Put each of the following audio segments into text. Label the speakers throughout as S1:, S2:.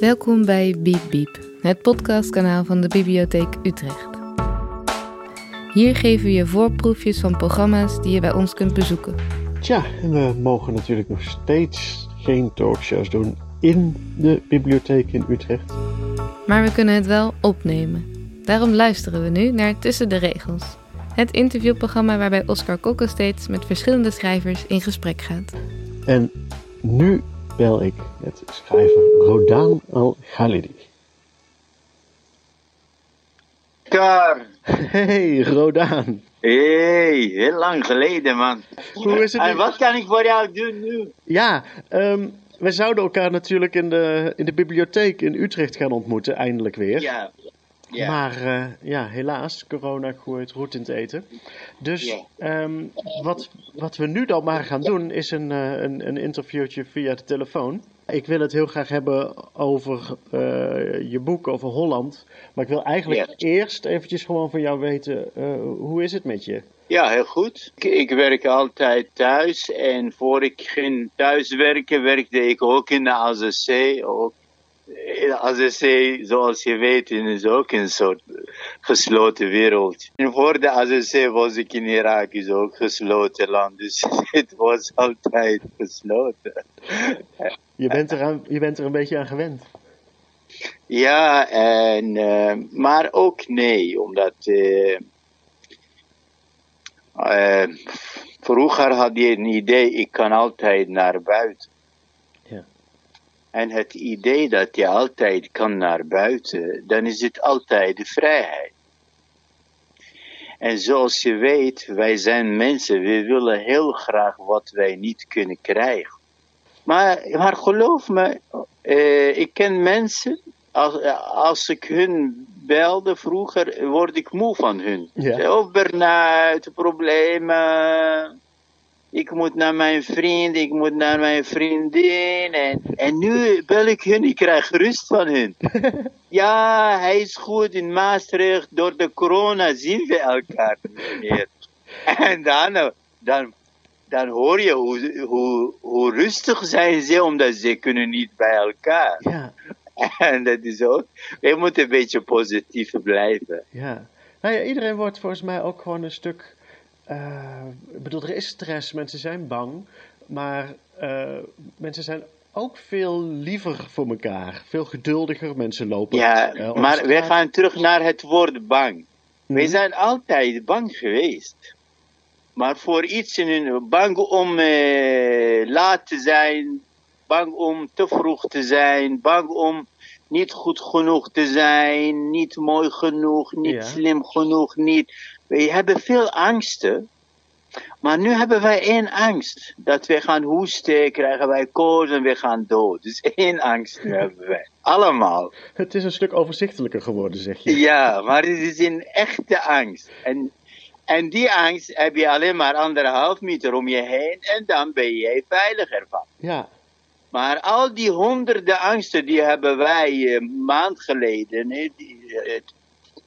S1: Welkom bij Biep Biep, het podcastkanaal van de Bibliotheek Utrecht. Hier geven we je voorproefjes van programma's die je bij ons kunt bezoeken.
S2: Tja, en we mogen natuurlijk nog steeds geen talkshows doen in de bibliotheek in Utrecht.
S1: Maar we kunnen het wel opnemen. Daarom luisteren we nu naar Tussen de Regels. Het interviewprogramma waarbij Oscar Kokke steeds met verschillende schrijvers in gesprek gaat.
S2: En nu bel ik met schrijver Rodan Al-Ghalidi.
S3: Kar.
S2: Hey, Rodan.
S3: Hey, heel lang geleden, man.
S2: Hoe is het?
S3: En wat kan ik voor jou doen nu?
S2: Ja, ehm, we zouden elkaar natuurlijk in de, in de bibliotheek in Utrecht gaan ontmoeten, eindelijk weer.
S3: Ja.
S2: Maar eh, ja, helaas, corona gooit roet in het eten. Dus ehm, wat, wat we nu dan maar gaan doen, is een, eh, een, een interviewtje via de telefoon. Ik wil het heel graag hebben over eh, je boek over Holland. Maar ik wil eigenlijk eerst eventjes gewoon van jou weten, hoe is het met je?
S3: ja, heel goed. Ik, ik werk altijd thuis en voor ik ging thuiswerken werkte ik ook in de AZC. Ook. De AZC, zoals je weet, is ook een soort gesloten wereld. En voor de AZC was ik in Irak, is ook gesloten land. Dus het was altijd gesloten.
S2: Je bent, er aan, je bent er een beetje aan gewend.
S3: Ja, en, eh, maar ook nee, omdat eh, eh, vroeger had je een idee, ik kan altijd naar buiten.
S2: Ja.
S3: En het idee dat je altijd kan naar buiten, dan is het altijd de vrijheid. En zoals je weet, wij zijn mensen, we willen heel graag wat wij niet kunnen krijgen. Maar, maar geloof me, eh, ik ken mensen, als, als ik hun belde vroeger, word ik moe van hun.
S2: Ja.
S3: Of burn-out, problemen. Ik moet naar mijn vriend, ik moet naar mijn vriendin. En, en nu bel ik hun, ik krijg rust van hun. ja, hij is goed in Maastricht. Door de corona zien we elkaar niet meer. En dan, eh, dan, dan hoor je hoe, hoe, hoe rustig zijn ze, omdat ze kunnen niet bij elkaar.
S2: Ja,
S3: En dat is ook, we moeten een beetje positief blijven.
S2: ja. Nou ja, iedereen wordt volgens mij ook gewoon een stuk. Eh, ik bedoel, er is stress, mensen zijn bang. Maar eh, mensen zijn ook veel liever voor elkaar. Veel geduldiger. Mensen lopen.
S3: Ja,
S2: eh,
S3: maar we gaan terug naar het woord bang. Wij
S2: Mhm.
S3: zijn altijd bang geweest. Maar voor iets bang om eh, laat te zijn, bang om te vroeg te zijn, bang om niet goed genoeg te zijn, niet mooi genoeg, niet
S2: Ja.
S3: slim genoeg, niet. We hebben veel angsten. Maar nu hebben wij één angst. Dat we gaan hoesten, krijgen wij koorts en we gaan dood. Dus één angst nu hebben wij. Allemaal.
S2: Het is een stuk overzichtelijker geworden, zeg je.
S3: Ja, maar het is een echte angst. En, en die angst heb je alleen maar anderhalf meter om je heen en dan ben je veiliger van.
S2: Ja,
S3: Maar al die honderden angsten die hebben wij een maand geleden.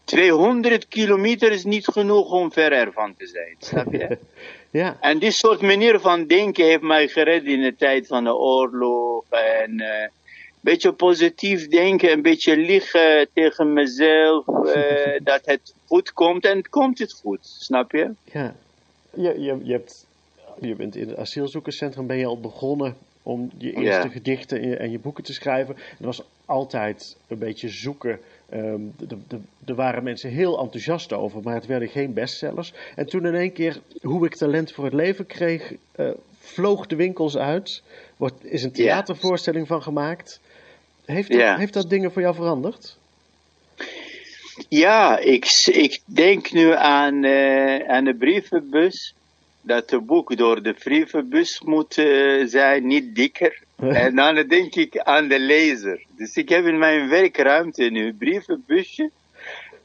S3: Hè, die, eh, 200 kilometer is niet genoeg om ver ervan te zijn. Snap je?
S2: ja,
S3: En dit soort manier van denken heeft mij gered in de tijd van de oorlog. En eh, een beetje positief denken, een beetje liegen tegen mezelf. eh, dat het goed komt en het komt het goed. Snap je?
S2: ja. Je, je, je, hebt, je bent in het asielzoekerscentrum ben je al begonnen om je eerste
S3: Ja.
S2: gedichten en je, en je boeken te schrijven. Er was altijd een beetje zoeken. D- er waren mensen heel enthousiast over, maar het werden geen bestsellers. En toen in één keer Hoe ik talent voor het leven kreeg, eh, vloog de winkels uit. Wordt, is een theatervoorstelling van gemaakt. Heeft dat,
S3: Ja.
S2: heeft dat dingen voor jou veranderd?
S3: Ja, ik, ik denk nu aan, eh, aan de brievenbus. Dat het boek door de brievenbus moet eh, zijn, niet dikker. en dan denk ik aan de lezer. Dus ik heb in mijn werkruimte nu een brievenbusje.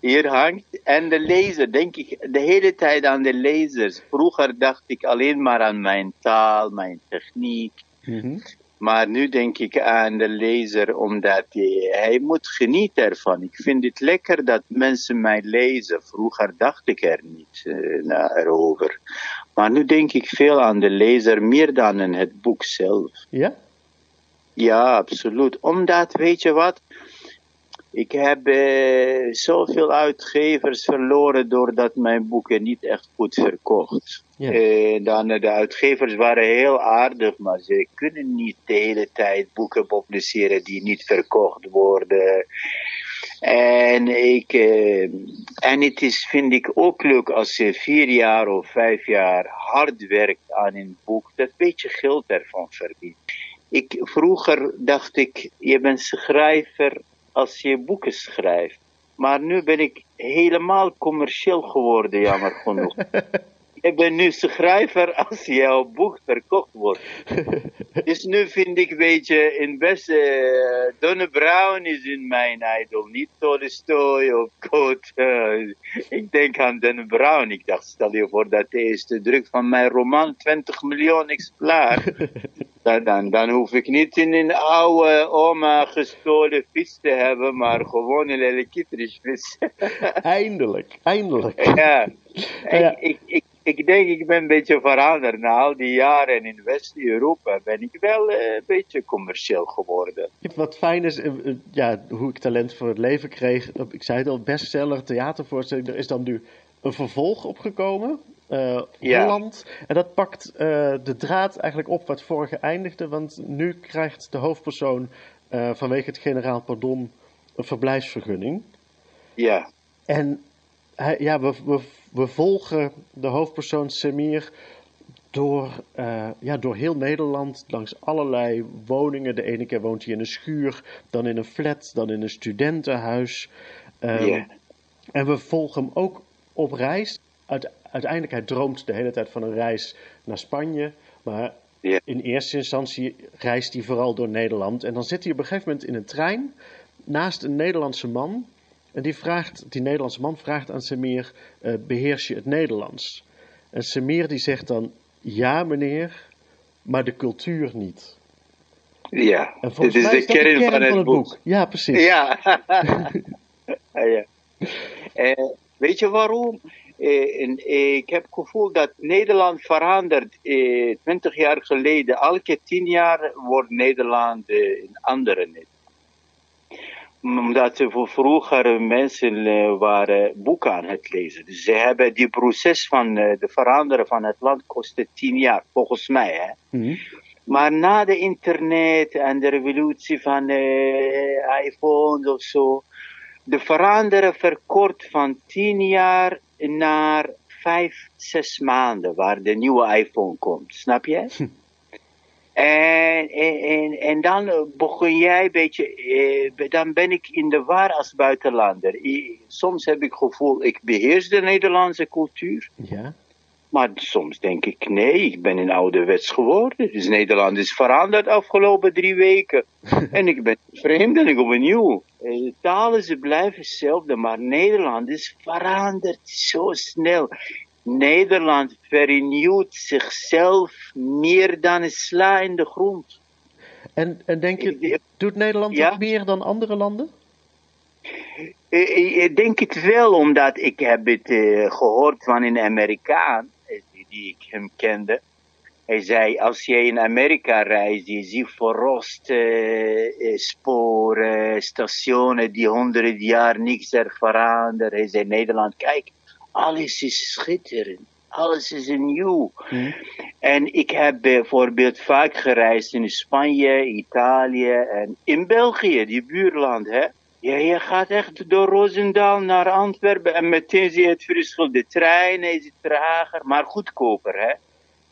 S3: Hier hangt. En de lezer, denk ik de hele tijd aan de lezers. Vroeger dacht ik alleen maar aan mijn taal, mijn techniek.
S2: Mhm.
S3: Maar nu denk ik aan de lezer, omdat hij, hij moet genieten ervan. Ik vind het lekker dat mensen mij lezen. Vroeger dacht ik er niet na- erover. Maar nu denk ik veel aan de lezer, meer dan aan het boek zelf.
S2: Ja?
S3: Ja, absoluut. Omdat, weet je wat? Ik heb eh, zoveel uitgevers verloren doordat mijn boeken niet echt goed verkocht.
S2: Ja.
S3: Eh, dan, eh, de uitgevers waren heel aardig, maar ze kunnen niet de hele tijd boeken publiceren die niet verkocht worden. En, ik, eh, en het is, vind ik ook leuk als je vier jaar of vijf jaar hard werkt aan een boek, dat beetje geld ervan verdient. Ik, vroeger dacht ik, je bent schrijver als je boeken schrijft. Maar nu ben ik helemaal commercieel geworden, jammer genoeg. ik ben nu schrijver als jouw boek verkocht wordt. dus nu vind ik een beetje in best... eh Donne Brown is in mijn idool, niet Tolstoy of Goethe. ik denk aan Donne Brown. Ik dacht, stel je voor dat de eerste druk van mijn roman 20 miljoen exemplaar. dan, dan, dan hoef ik niet in een oude oma gestolen vis te hebben, maar gewoon een elektrisch vis.
S2: Eindelijk, eindelijk.
S3: ja.
S2: Ja.
S3: Ik, ik, ik, ik denk, ik ben een beetje veranderd. Na al die jaren in West-Europa ben ik wel eh, een beetje commercieel geworden.
S2: Wat fijn is, eh, eh, ja, hoe ik talent voor het leven kreeg. Ik zei het al, bestseller, theatervoorstelling. Er is dan nu een vervolg opgekomen.
S3: Ja.
S2: Holland. En dat pakt de draad eigenlijk op wat vorige eindigde. Want nu krijgt de hoofdpersoon vanwege het generaal pardon een verblijfsvergunning.
S3: Ja,
S2: En hij, ja, we, we, we volgen de hoofdpersoon Semir door, eh, ja, door heel Nederland, langs allerlei woningen. De ene keer woont hij in een schuur, dan in een flat, dan in een studentenhuis. Ehm. En we volgen hem ook op reis. Uite- uiteindelijk, hij droomt de hele tijd van een reis naar Spanje. Maar in eerste instantie reist hij vooral door Nederland. En dan zit hij op een gegeven moment in een trein naast een Nederlandse man. En die, vraagt, die Nederlandse man vraagt aan Semir, eh, beheers je het Nederlands? En Semir die zegt dan, ja meneer, maar de cultuur niet.
S3: ja.
S2: En
S3: Dit is de
S2: is
S3: kern van het boek.
S2: Ja, precies.
S3: Ja. ja. Eh, weet je waarom? Eh, en, ik heb het gevoel dat Nederland verandert. Twintig jaar geleden, elke tien jaar wordt Nederland een andere Nederland. Omdat er vroeger mensen eh, waren boeken aan het lezen. Dus ze hebben die proces van eh, de veranderen van het land kostte tien jaar, volgens mij. Hè?
S2: Mhm.
S3: Maar na de internet en de revolutie van eh iPhones of zo, de veranderen verkort van 10 jaar naar 5, 6 maanden waar de nieuwe iPhone komt. Snap je? En, en, en, en dan eh, begon jij een beetje, eh, dan ben ik in de war als buitenlander. I- Soms heb ik het gevoel, ik beheers de Nederlandse cultuur.
S2: Ja.
S3: Maar soms denk ik, nee, ik ben een ouderwets geworden. Dus Nederland is veranderd de afgelopen drie weken. en ik ben vreemdeling opnieuw. Eh, De talen ze blijven hetzelfde, maar Nederland is veranderd zo snel. Nederland vernieuwt zichzelf meer dan een sla in de grond.
S2: En, en denk je, doet Nederland
S3: Ja?
S2: dat meer dan andere landen?
S3: Ik, ik- ik denk het wel, omdat ik heb het eh, gehoord van een Amerikaan, eh, die, ik hem kende. Hij zei, als je in Amerika reist, je ziet verroeste eh, sporen, stationen die honderden jaar niks er veranderd. Hij zei, Nederland, kijk, alles is schitterend. Alles is nieuw.
S2: Mhm.
S3: En ik heb bijvoorbeeld vaak gereisd in Spanje, Italië en in België, die buurland, hè. Ja, je gaat echt door Roosendaal naar Antwerpen en meteen zie je het verschil. De treinen is trager, maar goedkoper, hè.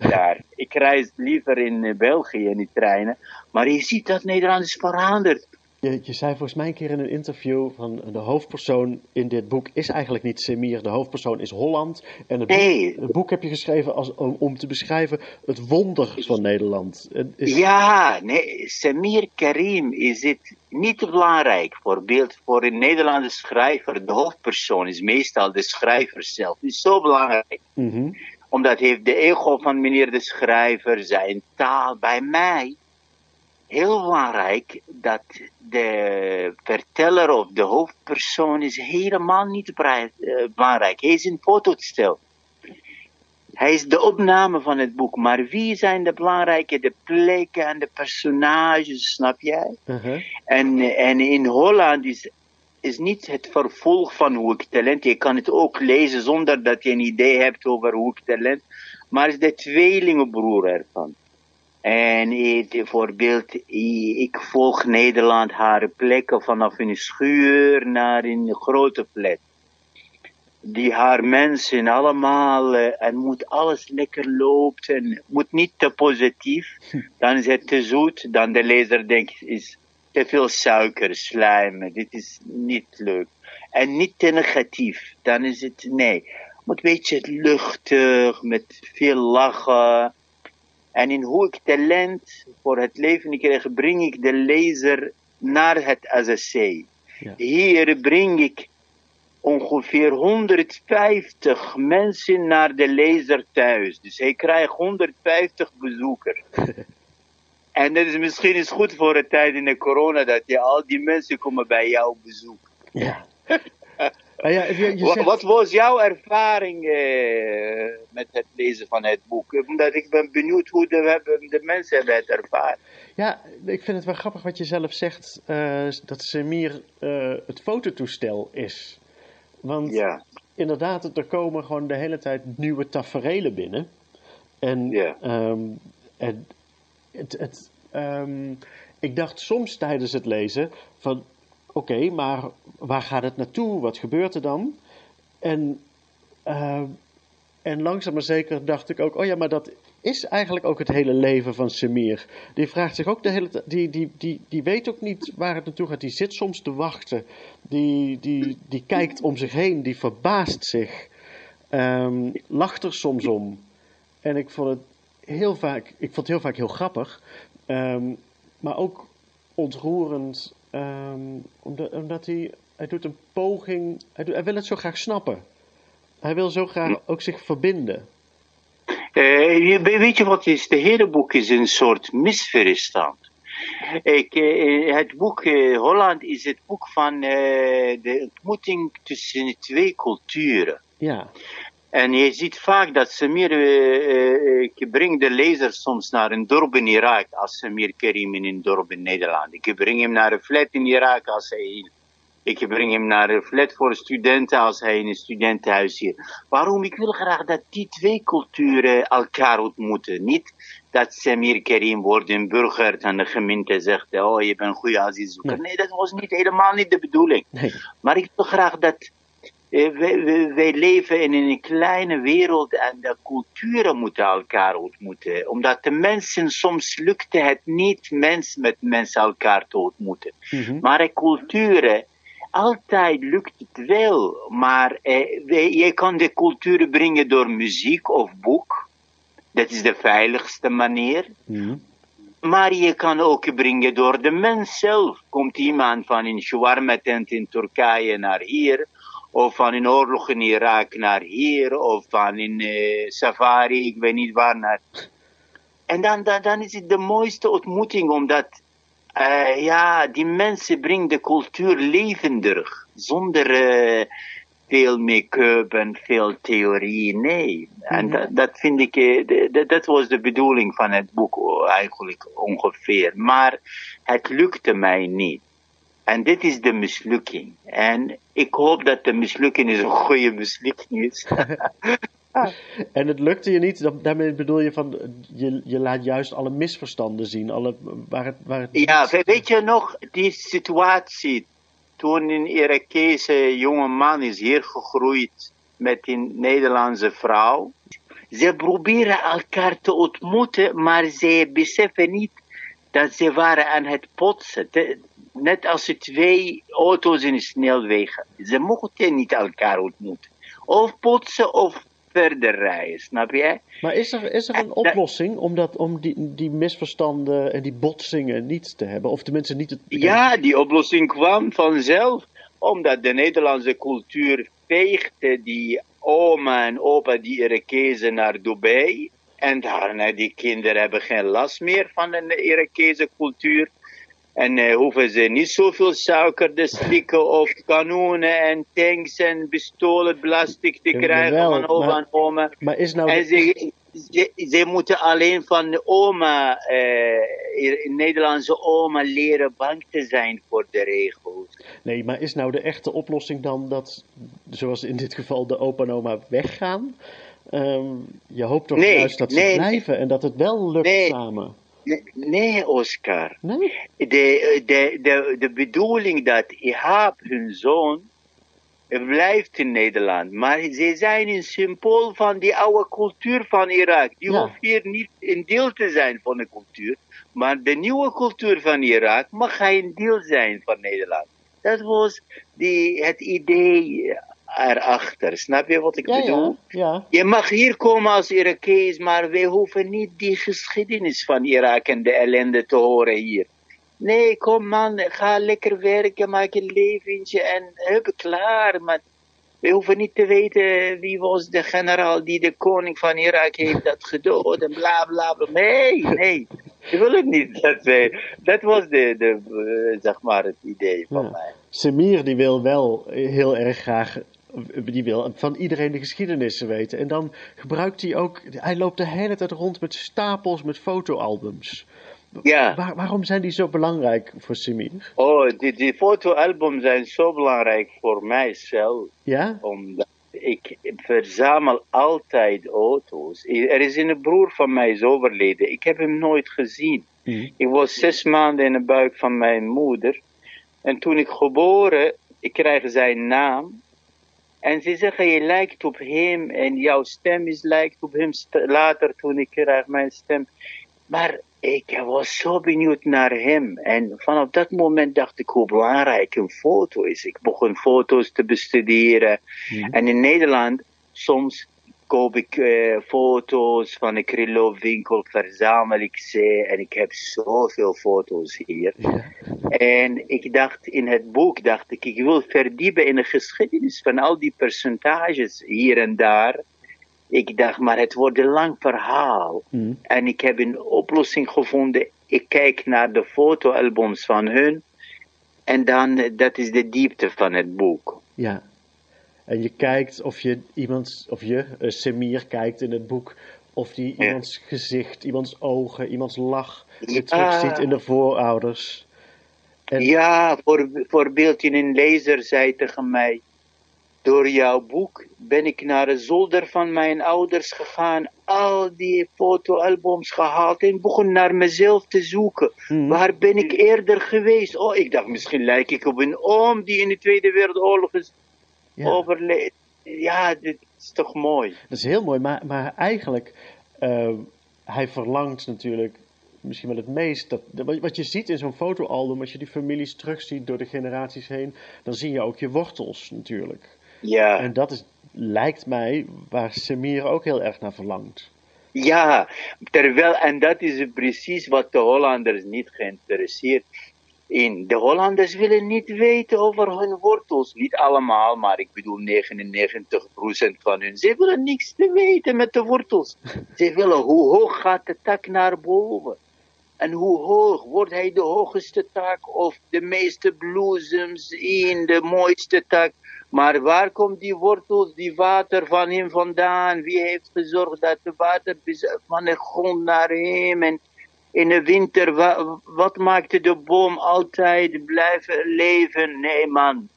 S3: Daar. Ik reis liever in eh, België in die treinen. Maar je ziet dat Nederland is veranderd.
S2: Je, je zei volgens mij een keer in een interview van de hoofdpersoon in dit boek is eigenlijk niet Semir. De hoofdpersoon is Holland. En het,
S3: Nee.
S2: boek, het boek heb je geschreven als, om, om te beschrijven het wonder van Nederland. Is,
S3: Ja, nee, Samir Karim is het niet belangrijk. Voorbeeld voor een Nederlandse schrijver, de hoofdpersoon is meestal de schrijver zelf. Is zo belangrijk.
S2: Mhm.
S3: Omdat heeft de ego van meneer de schrijver zijn taal bij mij. Heel belangrijk dat de verteller of de hoofdpersoon is helemaal niet eh, belangrijk. Hij is een fotostel. Hij is de opname van het boek. Maar wie zijn de belangrijke, de plekken en de personages, snap jij?
S2: Uh-huh.
S3: En, en in Holland is, is niet het vervolg van Hoe ik Talent. Je kan het ook lezen zonder dat je een idee hebt over Hoe ik Talent. Maar is de tweelingenbroer ervan. En eh, bijvoorbeeld, eh, ik volg Nederland haar plekken vanaf een schuur naar een grote flat. Die haar mensen allemaal, eh, en moet alles lekker loopt en moet niet te positief. Dan is het te zoet, dan de lezer denkt, is te veel suiker, slijm, dit is niet leuk. En niet te negatief, dan is het, nee. Moet een beetje luchtig, met veel lachen. En in hoe ik talent voor het leven krijg, breng ik de lezer naar het AZC.
S2: Ja.
S3: Hier breng ik ongeveer 150 mensen naar de lezer thuis. Dus hij krijgt 150 bezoekers. en dat is misschien eens goed voor de tijd in de corona, dat je al die mensen komen bij jou bezoeken.
S2: Ja. Nou ja, je, je
S3: Wat,
S2: zegt-
S3: wat was jouw ervaring eh, met het lezen van het boek? Omdat ik ben benieuwd hoe de, de mensen hebben het ervaren.
S2: Ja, ik vind het wel grappig wat je zelf zegt, eh, dat Semir eh, het fototoestel is. Want
S3: Ja,
S2: inderdaad, er komen gewoon de hele tijd nieuwe taferelen binnen. En,
S3: Ja.
S2: ehm, en het, het, ehm, ik dacht soms tijdens het lezen van, oké, maar waar gaat het naartoe? Wat gebeurt er dan? En, ehm, en langzaam maar zeker dacht ik ook, oh ja, maar dat is eigenlijk ook het hele leven van Semir. Die vraagt zich ook de hele die, die, die, die weet ook niet waar het naartoe gaat. Die zit soms te wachten. Die, die, die kijkt om zich heen, die verbaast zich. Ehm, lacht er soms om. En ik vond het heel vaak, ik vond het heel vaak heel grappig. Ehm, maar ook ontroerend. Ehm, omdat, omdat hij, hij doet een poging, hij, doet- hij wil het zo graag snappen. Hij wil zo graag ook zich verbinden.
S3: Eh, je- weet je wat is? De hele boek is een soort misverstand. Ik, eh, het boek eh, Holland is het boek van de ontmoeting tussen twee culturen.
S2: Ja,
S3: En je ziet vaak dat Samir eh, ik breng de lezer soms naar een dorp in Irak als Samir Karim in een dorp in Nederland. Ik breng hem naar een flat in Irak als hij in ik breng hem naar een flat voor studenten als hij in een studentenhuis hier. Waarom? Ik wil graag dat die twee culturen elkaar ontmoeten. Niet dat Samir Karim wordt een burger en de gemeente zegt, oh je bent een goede asielzoeker.
S2: Nee.
S3: Nee, dat was niet, helemaal niet de bedoeling.
S2: nee.
S3: Maar ik wil graag dat wij, wij- leven in een kleine wereld en de culturen moeten elkaar ontmoeten. Omdat de mensen, soms lukte het niet mens met mens elkaar te ontmoeten.
S2: Mhm.
S3: Maar de culturen, altijd lukt het wel. Maar eh, je kan de culturen brengen door muziek of boek. Dat is de veiligste manier.
S2: Mhm.
S3: Maar je kan ook brengen door de mens zelf. Komt iemand van een shawarma tent in Turkije naar hier, of van een oorlog in Irak naar hier, of van een eh, safari, ik weet niet waar naar. En dan, dan, dan is het de mooiste ontmoeting, omdat eh, ja, die mensen brengen de cultuur levendig, zonder eh, veel make-up en veel theorie, nee. En dat, dat vind ik, de- dat was de bedoeling van het boek oh, eigenlijk ongeveer. Maar het lukte mij niet. En dit is de mislukking. En ik hoop dat de mislukking is een goede mislukking is.
S2: En het lukte je niet, daarmee bedoel je van, je, je laat juist alle misverstanden zien, alle, waar het, waar het
S3: Ja, weet je nog die situatie toen een Irakese jonge man is hier gegroeid met een Nederlandse vrouw? Ze proberen elkaar te ontmoeten, maar ze beseffen niet dat ze waren aan het potsen. Net als de twee auto's in een snelweg. Ze mochten niet elkaar ontmoeten. Of potsen of verder rijden, snap je?
S2: Maar is er, is er een oplossing om, dat, om die, die misverstanden en die botsingen niet te hebben? Of tenminste niet het...
S3: Ja, die oplossing kwam vanzelf, omdat de Nederlandse cultuur veegde die oma en opa die Irakezen naar Dubai. En daarna die kinderen hebben geen last meer van de Irakese cultuur. En eh, hoeven ze niet zoveel suiker te slikken of kanonen en tanks en pistolen plastic te krijgen van oma
S2: maar-
S3: en oma.
S2: Maar is nou...
S3: En ze, ze, ze moeten alleen van de oma, in Nederlandse oma, leren bang te zijn voor de regels.
S2: Nee, maar is nou de echte oplossing dan dat, zoals in dit geval, de opa en oma weggaan? Ehm, je hoopt toch
S3: Nee,
S2: juist dat ze
S3: nee.
S2: blijven en dat het wel lukt
S3: Nee.
S2: samen?
S3: Nee, Oscar.
S2: Nee?
S3: De, de, de, de bedoeling dat Ihab, hun zoon, blijft in Nederland. Maar ze zijn een symbool van die oude cultuur van Irak. Die
S2: Ja.
S3: hoeft hier niet een deel te zijn van de cultuur. Maar de nieuwe cultuur van Irak mag geen deel zijn van Nederland. Dat was die, het idee erachter. Snap je wat ik
S2: Ja,
S3: bedoel?
S2: ja, ja.
S3: Je mag hier komen als Irakees, maar wij hoeven niet die geschiedenis van Irak en de ellende te horen hier. Nee, kom man, ga lekker werken, maak een leventje en hup, klaar. Maar we hoeven niet te weten wie was de generaal die de koning van Irak heeft dat gedood en bla bla bla. Nee, nee, ik wil het niet. Dat, wij, dat was de, de, eh, zeg maar het idee van
S2: Ja.
S3: mij.
S2: Semir die wil wel heel erg graag, die wil van iedereen de geschiedenissen weten. En dan gebruikt hij ook, hij loopt de hele tijd rond met stapels met fotoalbums.
S3: Ja.
S2: Waar- waarom zijn die zo belangrijk voor Semir?
S3: Oh, die, die fotoalbums zijn zo belangrijk voor mijzelf.
S2: Ja?
S3: Omdat ik verzamel altijd auto's. Er is een broer van mij is overleden. Ik heb hem nooit gezien.
S2: Hm.
S3: Ik was zes maanden in de buik van mijn moeder. En toen ik geboren, ik krijg zijn naam. En ze zeggen, je lijkt op hem en jouw stem is lijkt op hem. Later toen ik krijg mijn stem. Maar ik was zo benieuwd naar hem. En vanaf dat moment dacht ik hoe belangrijk een foto is. Ik begon foto's te bestuderen. En in Nederland, soms koop ik eh, foto's van een krilloofwinkel, verzamel ik ze. En ik heb zoveel foto's hier. En ik dacht in het boek, dacht ik, ik wil verdiepen in de geschiedenis van al die percentages hier en daar. Ik dacht, maar het wordt een lang verhaal.
S2: Hm.
S3: En ik heb een oplossing gevonden. Ik kijk naar de fotoalbums van hun. En dan, dat is de diepte van het boek.
S2: Ja. En je kijkt of je iemand, of je, eh, Semir kijkt in het boek, of die
S3: Ja.
S2: iemands gezicht, iemands ogen, iemands lach weer terugziet in de voorouders. En,
S3: Ja, voor, voorbeeld, een lezer zei tegen mij, door jouw boek ben ik naar de zolder van mijn ouders gegaan, al die fotoalbums gehaald en begon naar mezelf te zoeken.
S2: Mhm.
S3: Waar ben ik eerder geweest? Oh, ik dacht misschien lijk ik op een oom die in de Tweede Wereldoorlog is
S2: ja,
S3: overleden. Ja, dit is toch mooi.
S2: dat is heel mooi, maar, maar eigenlijk, eh, hij verlangt natuurlijk misschien wel het meest. Dat, dat- wat je ziet in zo'n fotoalbum, als je die families terugziet door de generaties heen, dan zie je ook je wortels natuurlijk.
S3: Ja.
S2: En dat is, lijkt mij waar Semir ook heel erg naar verlangt.
S3: Ja, terwijl, en dat is precies wat de Hollanders niet geïnteresseerd in. De Hollanders willen niet weten over hun wortels. Niet allemaal, maar ik bedoel 99% van hun. Ze willen niks te weten met de wortels. Ze willen hoe hoog gaat de tak naar boven. En hoe hoog wordt hij de hoogste tak of de meeste bloesems in de mooiste tak. Maar waar komt die wortels, die water van hem vandaan? Wie heeft gezorgd dat het water van de grond naar hem en in de winter, wa- wat maakte de boom altijd blijven leven? Nee man,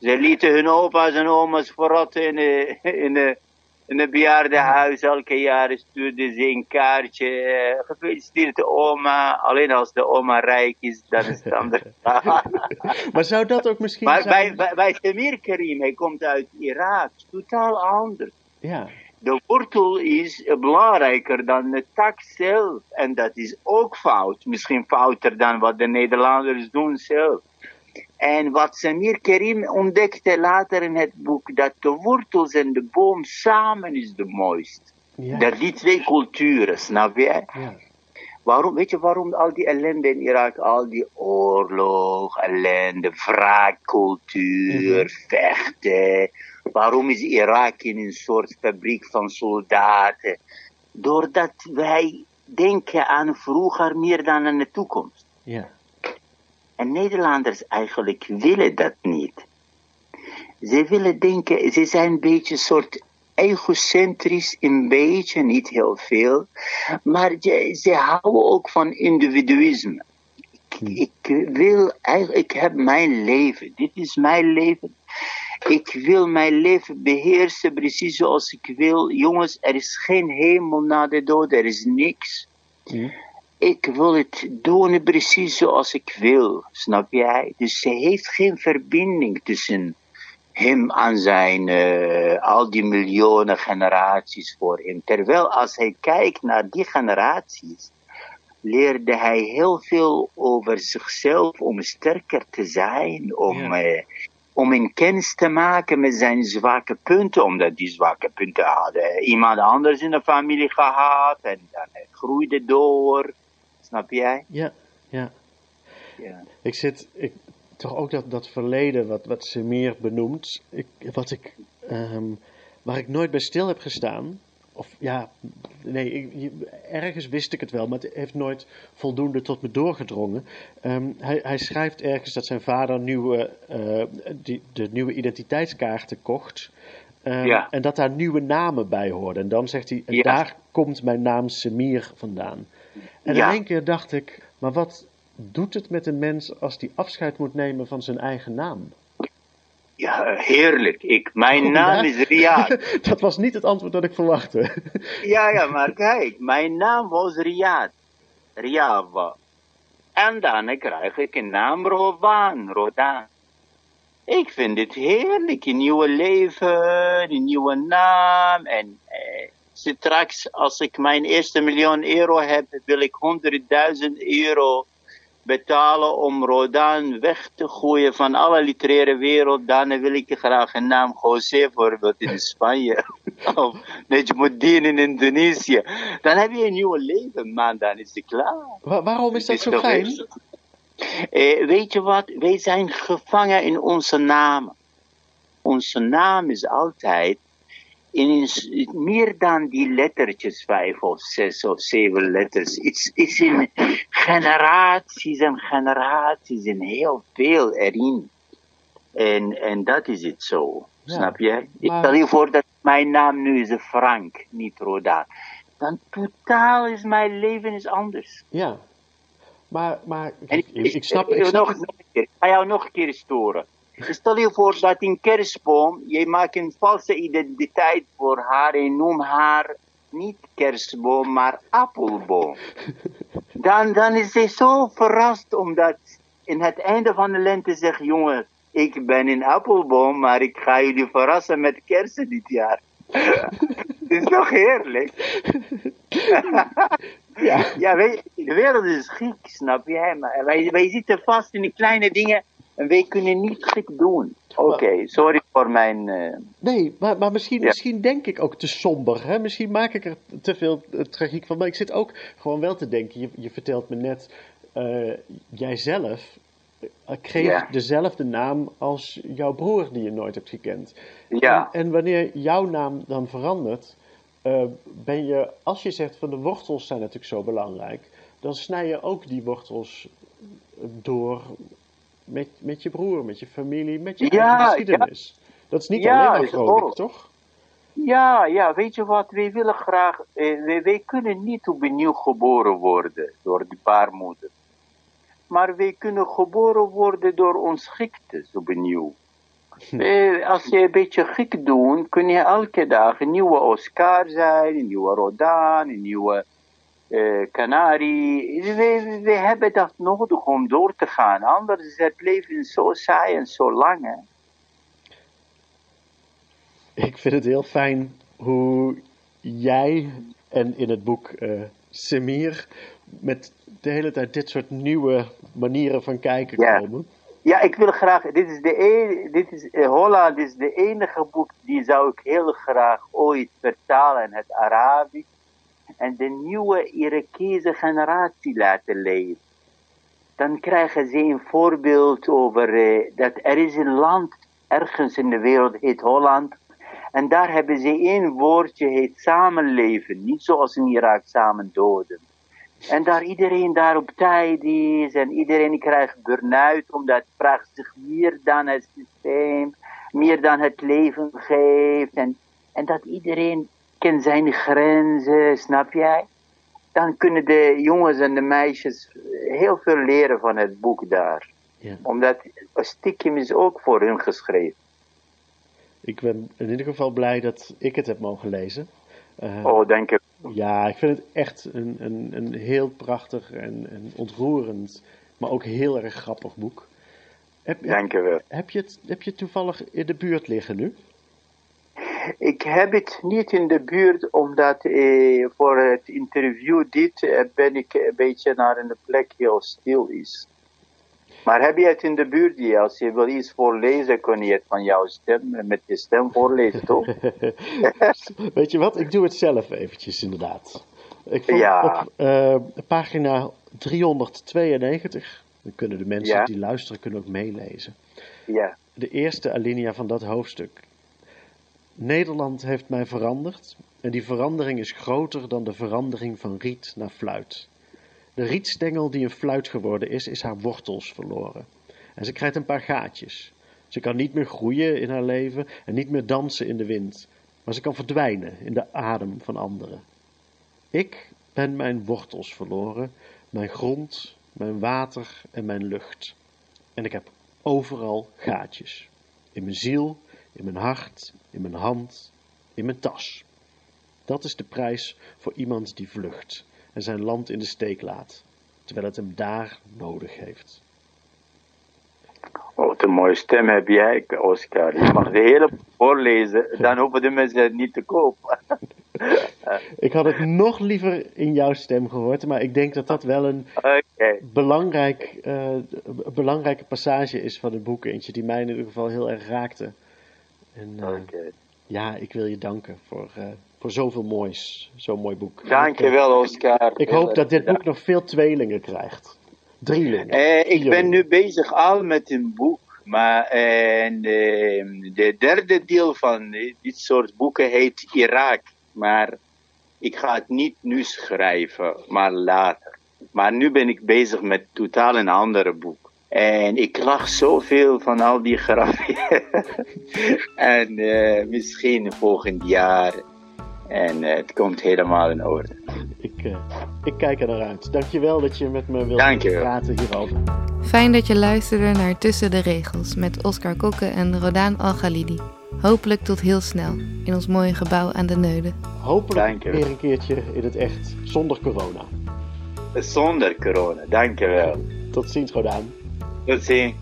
S3: ze lieten hun opa's en oma's verrotten in de, in de, in de bejaardenhuis. Elke jaar stuurden ze een kaartje. eh, Gefeliciteerd oma. Alleen als de oma rijk is, dan is het anders.
S2: Maar zou dat ook misschien
S3: Maar bij,
S2: zijn...
S3: bij, bij Samir Karim, hij komt uit Irak, totaal anders.
S2: Ja,
S3: De wortel is belangrijker dan de tak zelf. En dat is ook fout. Misschien fouter dan wat de Nederlanders doen zelf. En wat Samir Karim ontdekte later in het boek, dat de wortels en de boom samen is de mooist.
S2: ja,
S3: Dat die twee culturen, snap je?
S2: ja.
S3: Waarom, weet je waarom al die ellende in Irak, al die oorlog, ellende, wraakcultuur, vechten. Waarom is Irak in een soort fabriek van soldaten? Doordat wij denken aan vroeger meer dan aan de toekomst.
S2: ja.
S3: En Nederlanders eigenlijk willen dat niet. Ze willen denken, ze zijn een beetje een soort egocentrisch, een beetje, niet heel veel. Maar ze, ze houden ook van individuïsme. Ik, ik wil eigenlijk, ik heb mijn leven. Dit is mijn leven. Ik wil mijn leven beheersen precies zoals ik wil. Jongens, er is geen hemel na de dood, er is niks. Ik wil het doen precies zoals ik wil, snap jij? Dus ze heeft geen verbinding tussen hem en zijn, uh, al die miljoenen generaties voor hem. Terwijl als hij kijkt naar die generaties, leerde hij heel veel over zichzelf om sterker te zijn, om,
S2: Ja.
S3: uh, om een kennis te maken met zijn zwakke punten, omdat die zwakke punten hadden iemand anders in de familie gehad en dan het groeide door. Snap jij?
S2: Ja, ja.
S3: Ja.
S2: Ik zit, ik, toch ook dat, dat verleden wat, wat ze meer benoemt, ik, wat ik, ehm, waar ik nooit bij stil heb gestaan. Of ja, nee, ik- ergens wist ik het wel, maar het heeft nooit voldoende tot me doorgedrongen. Ehm, hij, hij schrijft ergens dat zijn vader nieuwe, eh, die, de nieuwe identiteitskaarten kocht. Ehm,
S3: Ja.
S2: En dat daar nieuwe namen bij hoorden. En dan zegt hij, en
S3: Ja.
S2: daar komt mijn naam Semir vandaan. En
S3: Ja.
S2: in één keer dacht ik, maar wat doet het met een mens als die afscheid moet nemen van zijn eigen naam?
S3: Ja, heerlijk. Ik, mijn
S2: Oh,
S3: naam
S2: ja?
S3: is Riyad.
S2: dat was niet het antwoord dat ik verwachtte.
S3: Ja, ja, maar kijk, mijn naam was Riyad. Riyava. En dan krijg ik een naam Rodan, Rodan. Ik vind het heerlijk, een nieuwe leven, een nieuwe naam. En eh, straks, als ik mijn eerste miljoen euro heb, wil ik 100.000 euro betalen om Rodan weg te gooien van alle literaire wereld. Dan wil ik graag een naam José bijvoorbeeld in Spanje. of Nejmuddin in Indonesië. Dan heb je een nieuw leven, man. Dan is het klaar.
S2: Wa- waarom is dat zo fijn?
S3: Eh, weet je wat? Wij zijn gevangen in onze naam. Onze naam is altijd in meer dan die lettertjes, vijf of zes of zeven letters. Het is in generaties en generaties en heel veel erin. En, en dat is het zo.
S2: Ja,
S3: Snap je? Ik stel je voor dat mijn naam nu is Frank, niet Roda. Dan totaal is mijn leven is anders.
S2: Ja. Maar, maar ik, ik, ik snap, ik snap
S3: nog, nog een keer. Ik ga jou nog een keer storen. Stel je voor dat in kerstboom, je maakt een valse identiteit voor haar en noem haar niet kerstboom, maar appelboom. Dan, dan is ze zo verrast omdat in het einde van de lente zegt, jongen, ik ben een appelboom, maar ik ga jullie verrassen met kersen dit jaar. Het is toch heerlijk?
S2: Ja.
S3: Ja, wij, de wereld is gek, snap je? Maar wij, wij zitten vast in de kleine dingen en wij kunnen niet gek doen. Oké, sorry voor mijn... eh,
S2: Nee, maar, maar misschien,
S3: Ja.
S2: misschien denk ik ook te somber. Hè? Misschien maak ik er te veel eh, tragiek van. Maar ik zit ook gewoon wel te denken. Je, je vertelt me net, eh, jijzelf kreeg
S3: Ja.
S2: dezelfde naam als jouw broer die je nooit hebt gekend.
S3: ja,
S2: En, en wanneer jouw naam dan verandert, ben je, als je zegt van de wortels zijn natuurlijk zo belangrijk, dan snij je ook die wortels door met, met je broer, met je familie, met je eigen geschiedenis. Dat is niet alleen maar toch?
S3: ja, ja, weet je wat? Wij willen graag... eh, wij, wij kunnen niet opnieuw geboren worden door de baarmoeder. Maar wij kunnen geboren worden door ons gektes opnieuw. Eh, als je een beetje gek doet, kun je elke dag een nieuwe Oscar zijn, een nieuwe Rodan, een nieuwe eh Canari. We, we hebben dat nodig om door te gaan. Anders is het leven zo saai en zo lang. Hè?
S2: Ik vind het heel fijn hoe jij en in het boek eh Semir met de hele tijd dit soort nieuwe manieren van kijken
S3: Ja.
S2: komen.
S3: Ja, ik wil graag. Dit is de e- dit is Holland is de enige boek die zou ik heel graag ooit vertalen in het Arabisch en de nieuwe Irakese generatie laten lezen. Dan krijgen ze een voorbeeld over eh, dat er is een land ergens in de wereld heet Holland en daar hebben ze één woordje heet samenleven, niet zoals in Irak samen doden. En daar iedereen daar op tijd is en iedereen krijgt burn-out omdat het vraagt zich meer dan het systeem, meer dan het leven geeft. En, en dat iedereen kent zijn grenzen, snap jij? Dan kunnen de jongens en de meisjes heel veel leren van het boek daar.
S2: Ja.
S3: Omdat stiekem is ook voor hun geschreven.
S2: Ik ben in ieder geval blij dat ik het heb mogen lezen. Uh,
S3: Oh, dank je.
S2: Ja, ik vind het echt een, een, een heel prachtig en, en ontroerend, maar ook heel erg grappig boek. Heb,
S3: Dank je wel.
S2: heb, je het, heb je het toevallig in de buurt liggen nu?
S3: Ik heb het niet in de buurt, omdat eh, voor het interview dit eh, ben ik een beetje naar een plek heel stil is. Maar heb je het in de buurt? Als je wil iets voorlezen, kun je het van jouw stem, met je stem voorlezen, toch?
S2: Weet je wat, ik doe het zelf eventjes inderdaad. Ik vond
S3: Ja.
S2: op eh, pagina 392, dan kunnen de mensen
S3: Ja.
S2: die luisteren kunnen ook meelezen.
S3: ja.
S2: de eerste alinea van dat hoofdstuk. Nederland heeft mij veranderd en die verandering is groter dan de verandering van riet naar fluit. De rietstengel die een fluit geworden is, is haar wortels verloren. En ze krijgt een paar gaatjes. Ze kan niet meer groeien in haar leven en niet meer dansen in de wind, maar ze kan verdwijnen in de adem van anderen. Ik ben mijn wortels verloren, mijn grond, mijn water en mijn lucht. En ik heb overal gaatjes. In mijn ziel, in mijn hart, in mijn hand, in mijn tas. Dat is de prijs voor iemand die vlucht en zijn land in de steek laat, terwijl het hem daar nodig heeft.
S3: Oh, wat een mooie stem heb jij, Oscar. Je mag de hele voorlezen, dan hoeven de mensen het niet te kopen.
S2: Ik had het nog liever in jouw stem gehoord, maar ik denk dat dat wel een belangrijk, eh, belangrijke passage is van het boek. Eentje die mij in ieder geval heel erg raakte. En eh, ja, ik wil je danken voor, eh, voor zoveel moois. Zo'n mooi boek.
S3: Dankjewel, Oscar.
S2: Ik hoop dat dit boek nog veel tweelingen krijgt. Drielingen.
S3: Eh, ik ben nu bezig al met een boek. Maar en, eh, de derde deel van eh, dit soort boeken heet Irak. Maar ik ga het niet nu schrijven, maar later. Maar nu ben ik bezig met totaal een andere boek. En ik lach zoveel van al die grappen. en eh, misschien volgend jaar. En eh, het komt helemaal in orde.
S2: Ik, eh, ik kijk er naar uit. Dankjewel dat je met me wilt
S3: Dankjewel.
S2: praten hierover.
S1: Fijn dat je luisterde naar Tussen de Regels met Oscar Kokke en Rodaan Al-Ghalidi. Hopelijk tot heel snel in ons mooie gebouw aan de Neude.
S2: Hopelijk
S3: Dankjewel.
S2: weer een keertje in het echt, zonder corona.
S3: Zonder corona, dankjewel.
S2: Tot ziens, Rodaan.
S3: Tot ziens.